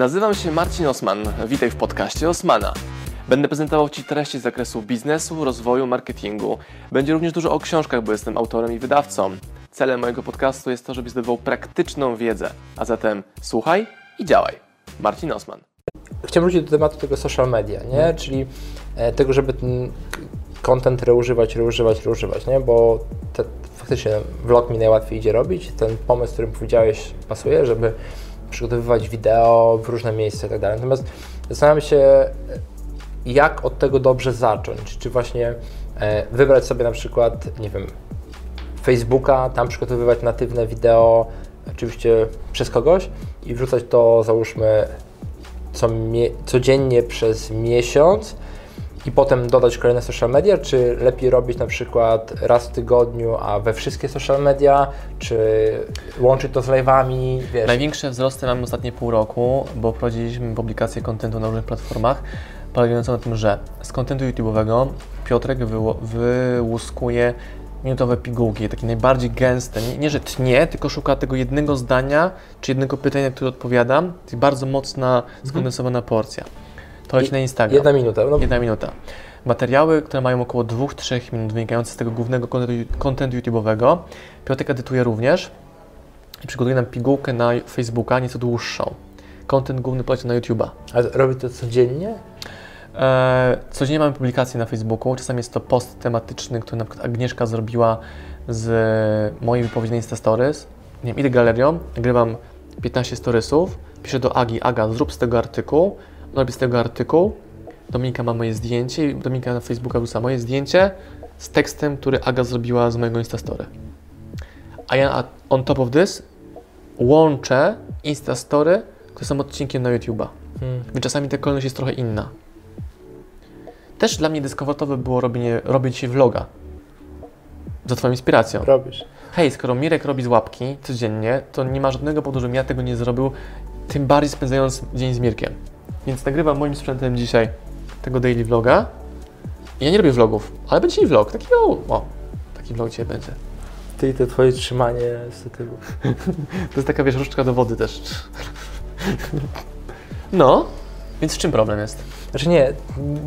Nazywam się Marcin Osman. Witaj w podcaście Osmana. Będę prezentował Ci treści z zakresu biznesu, rozwoju, marketingu. Będzie również dużo o książkach, bo jestem autorem i wydawcą. Celem mojego podcastu jest to, żebyś zdobywał praktyczną wiedzę. A zatem słuchaj i działaj. Marcin Osman. Chciałem wrócić do tematu tego social media, nie? czyli e, tego, żeby ten content reużywać, reużywać, reużywać, nie? bo te, faktycznie vlog mi najłatwiej idzie robić. Ten pomysł, który powiedziałeś, pasuje, żeby przygotowywać wideo w różne miejsca i tak. Natomiast zastanawiam się, jak od tego dobrze zacząć. Czy właśnie e, wybrać sobie na przykład, nie wiem, Facebooka, tam przygotowywać natywne wideo, oczywiście przez kogoś i wrzucać to, załóżmy, co codziennie przez miesiąc i potem dodać kolejne social media, czy lepiej robić na przykład raz w tygodniu, a we wszystkie social media, czy łączyć to z live'ami, wiesz? Największe wzrosty mamy ostatnie pół roku, bo prowadziliśmy publikację kontentu na różnych platformach, polegającą na tym, że z kontentu YouTube'owego Piotrek wyłuskuje minutowe pigułki, takie najbardziej gęste. Nie, nie, że tnie, tylko szuka tego jednego zdania, czy jednego pytania, które odpowiadam. To bardzo mocna, mhm. skondensowana porcja. To leci na Instagram. Jedna minuta. No. Jedna minuta. Materiały, które mają około 2-3 minut, wynikające z tego głównego kontentu YouTube'owego. Piotrek edytuje również i przygotuje nam pigułkę na Facebooka, nieco dłuższą. Kontent główny poleci na YouTube'a. A robi to codziennie? E, codziennie mamy publikacje na Facebooku. Czasami jest to post tematyczny, który na przykład Agnieszka zrobiła z mojej wypowiedzi na Insta Stories. Nie wiem, idę galerią, nagrywam 15 storiesów, piszę do Agi, Aga, zrób z tego artykuł, robi z tego artykuł, Dominika ma moje zdjęcie i Dominika na Facebooka wrzuca moje zdjęcie z tekstem, który Aga zrobiła z mojego Instastory. A ja on top of this łączę Instastory, które są odcinkiem na YouTube'a. Hmm. Więc czasami ta kolejność jest trochę inna. Też dla mnie dyskomfortowe było robienie, robić się vloga. Za Twoją inspiracją. Robisz. Hej, skoro Mirek robi z łapki codziennie, to nie ma żadnego powodu, żebym ja tego nie zrobił, tym bardziej spędzając dzień z Mirkiem. Więc nagrywam moim sprzętem dzisiaj tego daily vloga. Ja nie robię vlogów, ale będzie i vlog. Taki, o, o taki vlog dzisiaj będzie. Ty i to twoje trzymanie statywu. to jest taka, wiesz, różdżka do wody też. no, więc w czym problem jest? Znaczy nie,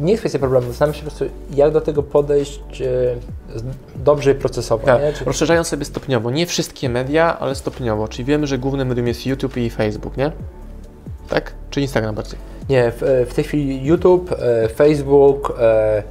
nie jest kwestia problemu. Zastanawiam się po prostu, jak do tego podejść e, dobrze i procesowo. Tak. Czy... Rozszerzając sobie stopniowo. Nie wszystkie media, ale stopniowo. Czyli wiemy, że głównym medium jest YouTube i Facebook, nie? Tak? Czy Instagram bardziej? Nie, w, w tej chwili YouTube, e, Facebook, e,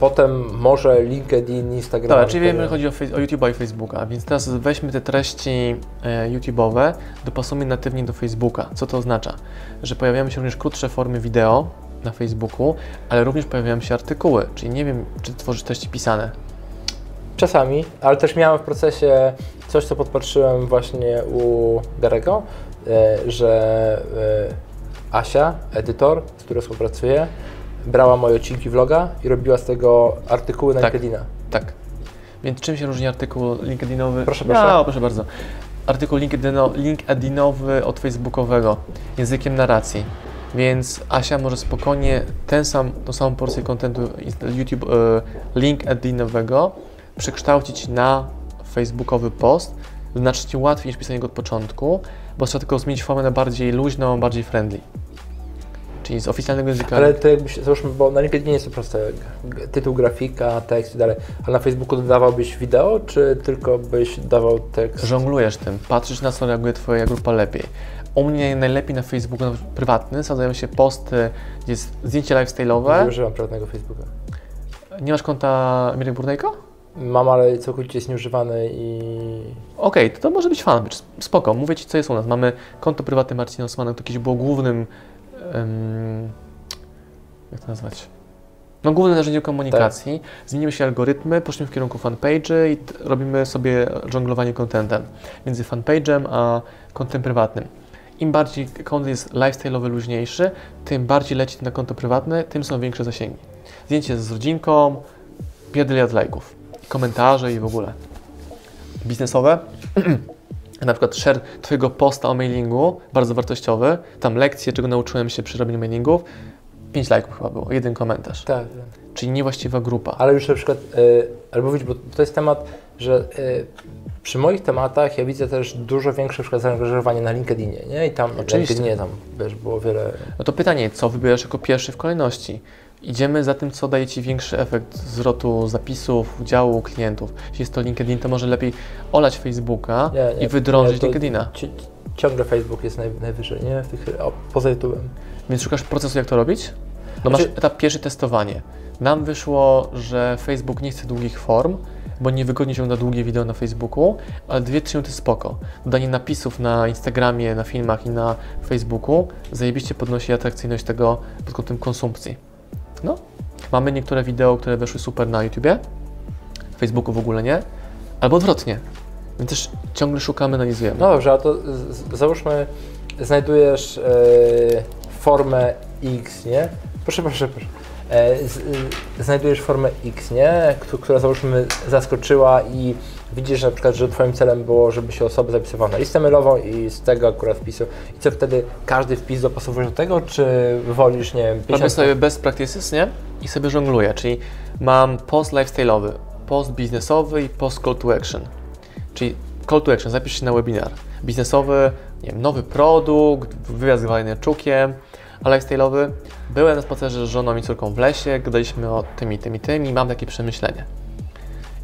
potem może LinkedIn, Instagram. Tak, czyli wiemy, że chodzi o, o YouTube'a i Facebooka, więc teraz weźmy te treści e, YouTube'owe, dopasujmy natywnie do Facebooka. Co to oznacza? Że pojawiają się również krótsze formy wideo na Facebooku, ale również pojawiają się artykuły, czyli nie wiem, czy tworzysz treści pisane. Czasami, ale też miałem w procesie coś, co podpatrzyłem właśnie u Garego, że Asia, edytor, z którą współpracuję, brała moje odcinki vloga i robiła z tego artykuły na tak, LinkedIna. Tak. Więc czym się różni artykuł LinkedInowy? Proszę, proszę. Ja, proszę bardzo. Artykuł LinkedInowy od Facebookowego językiem narracji. Więc Asia może spokojnie ten sam, tą samą porcję kontentu YouTube e, LinkedInowego przekształcić na facebookowy post znacznie łatwiej niż pisanie go od początku, bo trzeba tylko zmienić formę na bardziej luźną, bardziej friendly. Czyli z oficjalnego języka. Ale to jakbyś, załóżmy, bo na LinkedInie jest to proste, tytuł, grafika, tekst i dalej, a na Facebooku dodawałbyś wideo, czy tylko byś dawał tekst? Żonglujesz tym, patrzysz na co reaguje Twoja grupa lepiej. U mnie najlepiej na Facebooku na prywatny sadzają się posty, gdzie jest zdjęcie lifestyle'owe. Nie używam prywatnego Facebooka. Nie masz konta Mirek Burnejko? Mam, ale całkowicie jest nieużywany i... Okej, okay, to, to może być fan, spoko. Mówię Ci, co jest u nas. Mamy konto prywatne Marcina Osmana, to kiedyś było głównym... Um, jak to nazwać? No, głównym narzędziem komunikacji. Tak. Zmieniły się algorytmy, poszliśmy w kierunku fanpage i robimy sobie żonglowanie contentem między fanpage'em a kontem prywatnym. Im bardziej kontent jest lifestyle'owy, luźniejszy, tym bardziej leci na konto prywatne, tym są większe zasięgi. Zdjęcie z rodzinką, od lajków komentarze i w ogóle. Biznesowe, na przykład share Twojego posta o mailingu, bardzo wartościowy, tam lekcje, czego nauczyłem się przy robieniu mailingów, 5 lajków chyba było, jeden komentarz. Tak. Czyli niewłaściwa grupa. Ale już na przykład, yy, albo widzisz, bo to jest temat że y, przy moich tematach ja widzę też dużo większe przykład zaangażowanie na LinkedInie, nie? I tam Oczywiście. LinkedInie tam wiesz, było wiele. No to pytanie, co wybierasz jako pierwszy w kolejności? Idziemy za tym, co daje Ci większy efekt zwrotu zapisów, udziału klientów. Jeśli jest to LinkedIn, to może lepiej olać Facebooka Nie, nie, i wydrążyć nie, LinkedIna. Ci, ciągle Facebook jest naj, najwyżej, nie? Tych, o, poza YouTube'em. Więc szukasz procesu, jak to robić? No masz Znaczy- etap pierwszy testowanie. Nam wyszło, że Facebook nie chce długich form, bo niewygodnie się ogląda długie wideo na Facebooku, ale 2-3 minuty spoko. Dodanie napisów na Instagramie, na filmach i na Facebooku zajebiście podnosi atrakcyjność tego pod kątem konsumpcji. No, mamy niektóre wideo, które weszły super na YouTubie, Facebooku w ogóle nie, albo odwrotnie. Więc też ciągle szukamy, analizujemy. No dobrze, a to załóżmy, znajdujesz e, formę X, nie? Proszę, proszę, proszę. E, z, y, znajdujesz formę X, nie? Któ- która załóżmy zaskoczyła i widzisz na przykład, że Twoim celem było, żeby się osoba zapisywała na listę mailową i z tego akurat wpisu. I co wtedy każdy wpis dopasowujesz do tego, czy wolisz, nie wiem, Robię 50 sobie best practices, nie? I sobie żongluję, czyli mam post lifestyle'owy, post biznesowy i post call to action. Czyli call to action, zapisz się na webinar. Biznesowy, nie wiem, nowy produkt, wywiad z Waleneczukiem, a lifestyle'owy, byłem na spacerze z żoną i córką w lesie, gadaliśmy o tym i tym i tym i mam takie przemyślenie.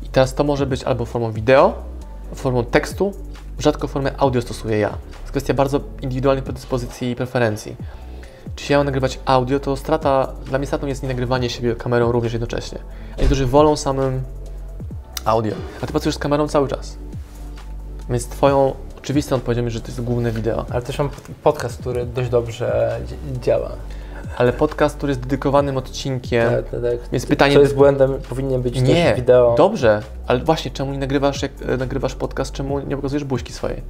I teraz to może być albo formą wideo, formą tekstu, rzadko formę audio stosuję ja. To jest kwestia bardzo indywidualnej predyspozycji i preferencji. Czy ja mam nagrywać audio, to strata, dla mnie stratą jest nie nagrywanie siebie kamerą również jednocześnie. A niektórzy wolą samym audio, a ty pracujesz z kamerą cały czas. Więc twoją oczywistą odpowiedzią jest, że to jest główne wideo. Ale też mam pod- podcast, który dość dobrze dzi- działa. Ale podcast, który jest dedykowanym odcinkiem, Tak, tak, tak. więc pytanie... Co jest błędem, powinien być nie, też wideo. dobrze, ale właśnie, czemu nie nagrywasz, jak e, nagrywasz podcast, czemu nie pokazujesz buźki swojej?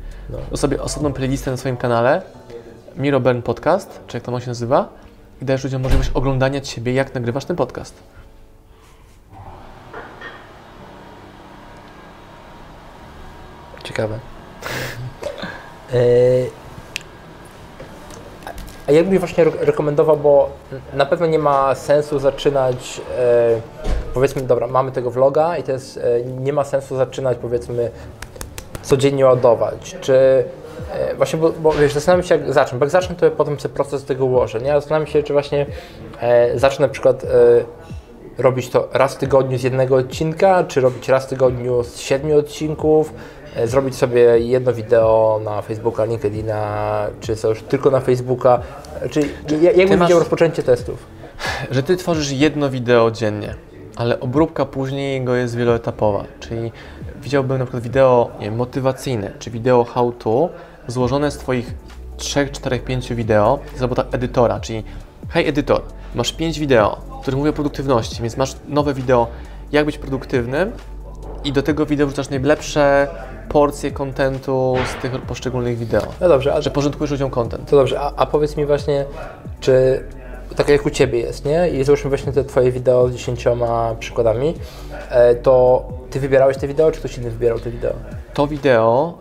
No. Sobie osobną playlistę na swoim kanale, Miro Bern Podcast, czy jak to ma się nazywa, i dajesz ludziom możliwość oglądania Ciebie, jak nagrywasz ten podcast. Ciekawe. E, A jak byś właśnie re- rekomendował, bo na pewno nie ma sensu zaczynać, e, powiedzmy, dobra, mamy tego vloga i to jest, e, nie ma sensu zaczynać, powiedzmy, codziennie ładować, czy właśnie, bo, bo wiesz, zastanawiam się jak zacznę, bo jak zacznę, to potem sobie proces tego ułożę, nie? Zastanawiam się, czy właśnie zacznę na przykład robić to raz w tygodniu z jednego odcinka, czy robić raz w tygodniu z siedmiu odcinków, zrobić sobie jedno wideo na Facebooka, LinkedIna, czy coś tylko na Facebooka, czyli jak masz- widział rozpoczęcie testów? że ty tworzysz jedno wideo dziennie, ale obróbka później jego jest wieloetapowa, czyli widziałbym na przykład wideo wiem, motywacyjne, czy wideo how to, złożone z Twoich 3, 4, 5 wideo, jest robota edytora, czyli hej edytor, masz 5 wideo, które mówią o produktywności, więc masz nowe wideo, jak być produktywnym i do tego wideo wrzucasz najlepsze porcje kontentu z tych poszczególnych wideo, No dobrze, a, że porządkujesz ludziom content. to dobrze, a, a powiedz mi właśnie, czy tak jak u Ciebie jest, nie? I załóżmy właśnie te Twoje wideo z dziesięcioma przykładami, e, to Ty wybierałeś te wideo, czy ktoś inny wybierał te wideo? to wideo,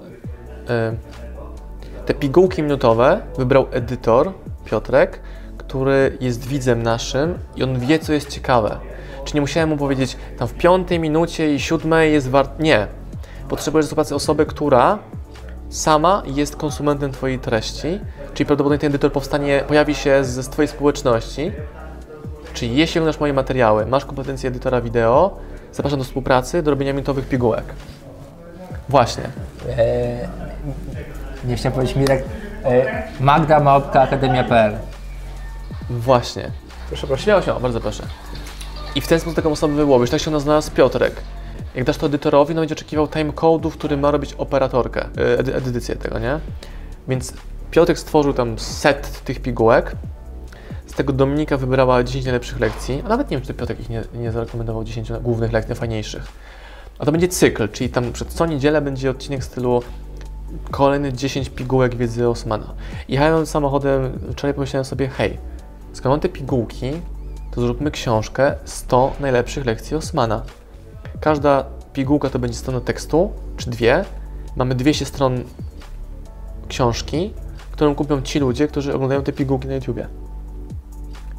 y, te pigułki minutowe wybrał edytor Piotrek, który jest widzem naszym i on wie, co jest ciekawe. Czy nie musiałem mu powiedzieć, tam w piątej minucie i siódmej jest wart. Nie. Potrzebujesz zobaczyć osobę, która sama jest konsumentem Twojej treści, czyli prawdopodobnie ten edytor powstanie, pojawi się z, z Twojej społeczności. Czyli jeśli oglądasz moje materiały, masz kompetencje edytora wideo, zapraszam do współpracy, do robienia minutowych pigułek. Właśnie. E, nie chciałem powiedzieć Mirek, e, Magda Małpka Akademia.pl Właśnie. Proszę, proszę. Śmiało się, bardzo proszę. I w ten sposób taką osobę wyłowisz. Tak się ona znalazł Piotrek. Jak dasz to edytorowi, no będzie oczekiwał timecode'u, który ma robić operatorkę, e, edy, edycję tego, nie? Więc Piotrek stworzył tam set tych pigułek. Z tego Dominika wybrała 10 najlepszych lekcji, a nawet nie wiem, czy Piotrek ich nie, nie zarekomendował 10 głównych lekcji, najfajniejszych. A to będzie cykl, czyli tam przed co niedzielę będzie odcinek w stylu kolejne 10 pigułek wiedzy Osmana. Jechałem samochodem, wczoraj pomyślałem sobie, hej, skoro mam te pigułki, to zróbmy książkę 100 najlepszych lekcji Osmana. Każda pigułka to będzie strona tekstu, czy dwie. Mamy 200 stron książki, którą kupią ci ludzie, którzy oglądają te pigułki na YouTubie.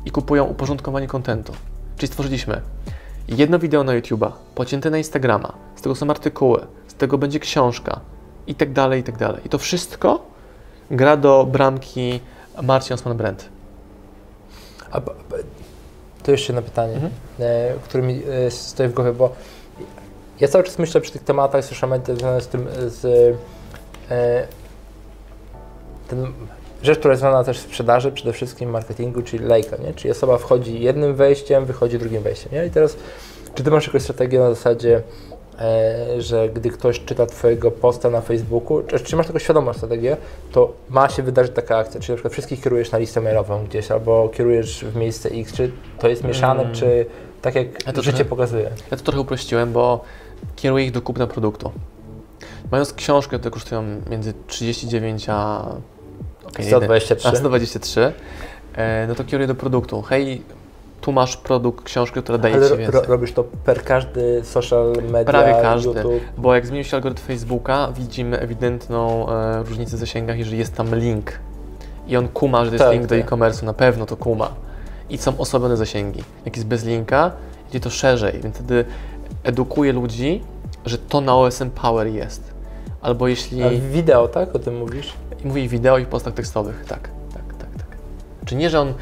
I kupują uporządkowanie kontentu. Czyli stworzyliśmy jedno wideo na YouTube'a, pocięte na Instagrama, z tego są artykuły, z tego będzie książka i tak dalej, i tak dalej. I to wszystko gra do bramki Marcin Osman Brand. A, b- b- to jeszcze jedno pytanie, Mhm. e, które mi e, stoi w głowie, bo ja cały czas myślę przy tych tematach związanych z tym, z e, ten, rzecz, która jest związana też z sprzedaży, przede wszystkim marketingu, czyli lejka, nie? Czyli osoba wchodzi jednym wejściem, wychodzi drugim wejściem, nie? I teraz, czy ty masz jakąś strategię na zasadzie, e, że gdy ktoś czyta Twojego posta na Facebooku, czy, czy masz taką świadomą strategię, to ma się wydarzyć taka akcja, czy na przykład wszystkich kierujesz na listę mailową gdzieś, albo kierujesz w miejsce X, czy to jest mieszane, Mm. czy tak jak Ja to życie trochę- pokazuje. Ja to trochę uprościłem, bo kieruję ich do kupna produktu. Mając książkę, które kosztują między 39 a okej, 123. a 123, e, no to kieruję do produktu. Hej, tu masz produkt, książkę, która daje Ale Ci więcej. ro, robisz to per każdy social media, Prawie każdy. YouTube. Bo jak zmienił się algorytm Facebooka, widzimy ewidentną e, różnicę w zasięgach, jeżeli jest tam link. I on kuma, że to jest Tak, link do tak. e-commerce'u, na pewno to kuma. I są osłabione zasięgi. Jak jest bez linka, idzie to szerzej, więc wtedy edukuje ludzi, że to na OSM Power jest. Albo jeśli... A wideo, tak? O tym mówisz? I mówię wideo i w postach tekstowych, tak, tak, tak, tak. Czy nie, że on,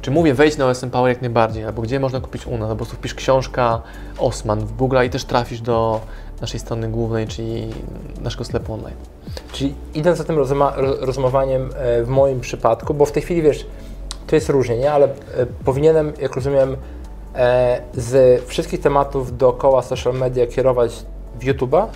czy mówię wejdź na OSM Power jak najbardziej, albo gdzie można kupić u nas, po prostu wpisz książka Osman w Google i też trafisz do naszej strony głównej, czyli naszego sklepu online. Czyli idąc za tym rozma- e, w moim przypadku, bo w tej chwili wiesz, to jest różnie, nie? Ale e, powinienem, jak rozumiem, e, z wszystkich tematów dookoła social media kierować w YouTube'a,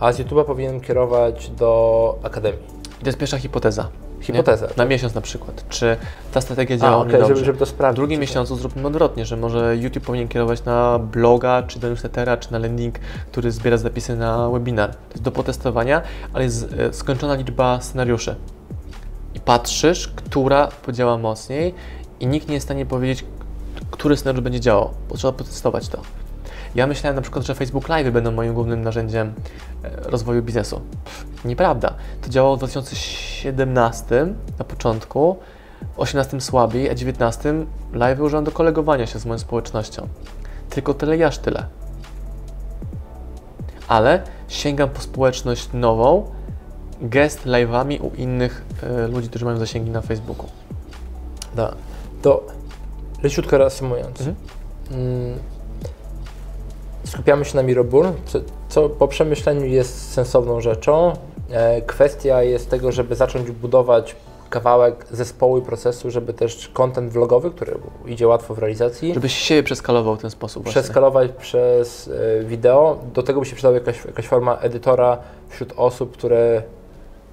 a z YouTube'a powinienem kierować do Akademii. To jest pierwsza hipoteza. Hipoteza. Na miesiąc na przykład. Czy ta strategia działa A, okej, dobrze? żeby, żeby to W sprawdzić. drugim miesiącu zróbmy odwrotnie, że może YouTube powinien kierować na bloga, czy do newslettera, czy na landing, który zbiera zapisy na webinar. To jest do potestowania, ale jest e, skończona liczba scenariuszy. I patrzysz, która podziała mocniej i nikt nie jest w stanie powiedzieć, który scenariusz będzie działał, bo trzeba potestować to. Ja myślałem na przykład, że Facebook Live będą moim głównym narzędziem e, rozwoju biznesu. Pff, nieprawda. To działało w 2017 na początku, w 18 słabiej, a w 19 live używam do kolegowania się z moją społecznością. Tylko tyle i aż tyle. Ale sięgam po społeczność nową, gest live'ami u innych e, ludzi, którzy mają zasięgi na Facebooku. Da. To leciutko reasumując. Mhm. Mm, skupiamy się na Miroburn, co, co po przemyśleniu jest sensowną rzeczą. E, kwestia jest tego, żeby zacząć budować kawałek zespołu i procesu, żeby też content vlogowy, który idzie łatwo w realizacji, Żebyś siebie przeskalował w ten sposób właśnie. przeskalować przez e, wideo. Do tego by się przydała jakaś, jakaś forma edytora wśród osób, które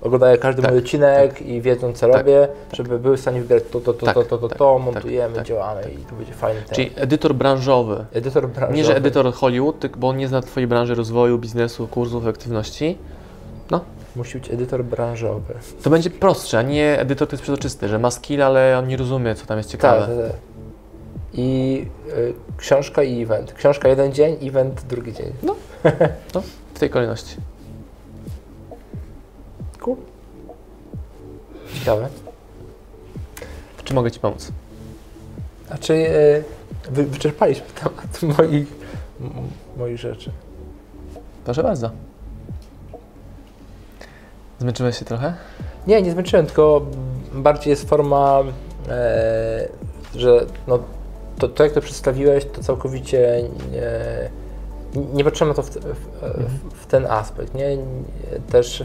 oglądają każdy Tak, mój odcinek i wiedzą, co tak, robię, żeby były w stanie wybrać to, to, to, Tak, to, to, to, tak, to tak, montujemy, tak, działamy tak. i to będzie fajny temat. Czyli edytor branżowy. Edytor branżowy. Nie, że edytor Hollywood, bo on nie zna Twojej branży rozwoju, biznesu, kursów, aktywności. No, Musi być edytor branżowy. to będzie prostsze, a nie edytor, który jest przezroczysty, że ma skill, ale on nie rozumie, co tam jest Tak, ciekawe. tak, tak. I y, książka i event. Książka jeden dzień, event drugi dzień. No, w tej kolejności. Cool. Ciekawe. Czy mogę Ci pomóc? A czy y, wy, wyczerpaliśmy temat moich, moich rzeczy? Proszę bardzo. Zmęczyłeś się trochę? Nie, nie zmęczyłem, tylko bardziej jest forma, e, że no, to, to jak to przedstawiłeś, to całkowicie nie, nie patrzyłem na to w, w, w, w ten aspekt, nie? Też,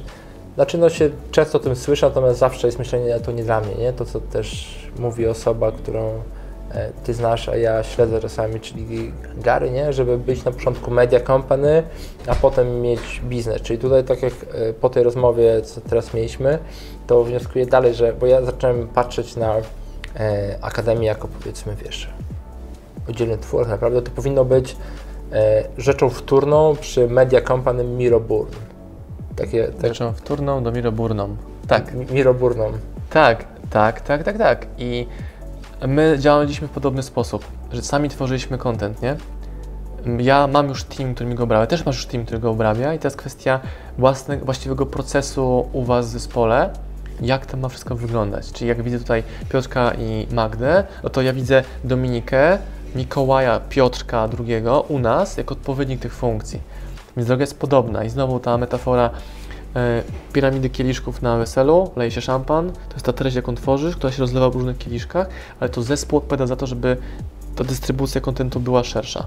znaczy no się często o tym słyszę, natomiast zawsze jest myślenie, to nie dla mnie, nie? To, co też mówi osoba, którą e, Ty znasz, a ja śledzę czasami, czyli Gary, nie? Żeby być na początku media company, a potem mieć biznes. Czyli tutaj, tak jak e, po tej rozmowie, co teraz mieliśmy, to wnioskuję dalej, że, bo ja zacząłem patrzeć na e, Akademię jako powiedzmy, wiesz, oddzielny twór, naprawdę to powinno być e, rzeczą wtórną przy media company Miroburn. Takie, tak, Zacząłem wtórną do miroburną. Tak, Mi- Miroburną. tak, tak, tak, tak, tak. I my działaliśmy w podobny sposób, że sami tworzyliśmy content, nie? Ja mam już team, który mi go obrabia, też masz już team, który go obrabia i to jest kwestia własne, właściwego procesu u Was w zespole, jak to ma wszystko wyglądać. Czyli jak widzę tutaj Piotrka i Magdę, no to ja widzę Dominikę, Mikołaja Piotrka II u nas jako odpowiednik tych funkcji. Więc droga jest podobna i znowu ta metafora e, piramidy kieliszków na weselu, leje się szampan, to jest ta treść, jaką tworzysz, która się rozlewa w różnych kieliszkach, ale to zespół odpowiada za to, żeby ta dystrybucja kontentu była szersza.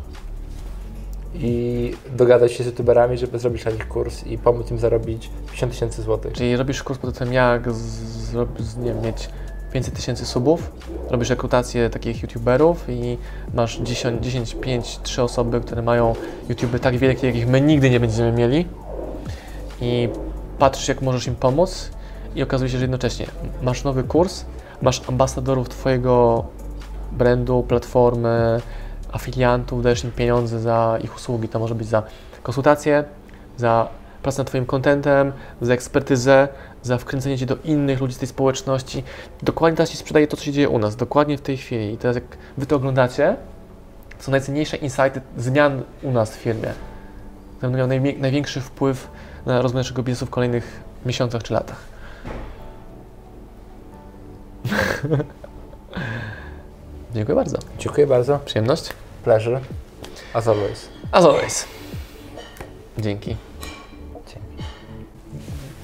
I dogadać się z youtuberami, żeby zrobić dla nich kurs i pomóc im zarobić 50 tysięcy złotych. Czyli robisz kurs pod tytułem jak z, z, z, nie wiem, mieć 500 tysięcy subów, robisz rekrutację takich youtuberów i masz 10, 10, 5, 3 osoby, które mają YouTuby tak wielkie, jakich my nigdy nie będziemy mieli i patrzysz, jak możesz im pomóc i okazuje się, że jednocześnie masz nowy kurs, masz ambasadorów Twojego brandu, platformy, afiliantów, dajesz im pieniądze za ich usługi. To może być za konsultacje, za pracę nad Twoim kontentem, za ekspertyzę, za wkręcenie Cię do innych ludzi z tej społeczności. Dokładnie teraz Ci sprzedaje to, co się dzieje u nas, dokładnie w tej chwili. I teraz jak Wy to oglądacie, to są najcenniejsze insighty zmian u nas w firmie. To będą miał najmie- największy wpływ na rozwój naszego biznesu w kolejnych miesiącach czy latach. Dziękuję bardzo. Dziękuję bardzo. Przyjemność? Pleasure. As always. As always. Dzięki.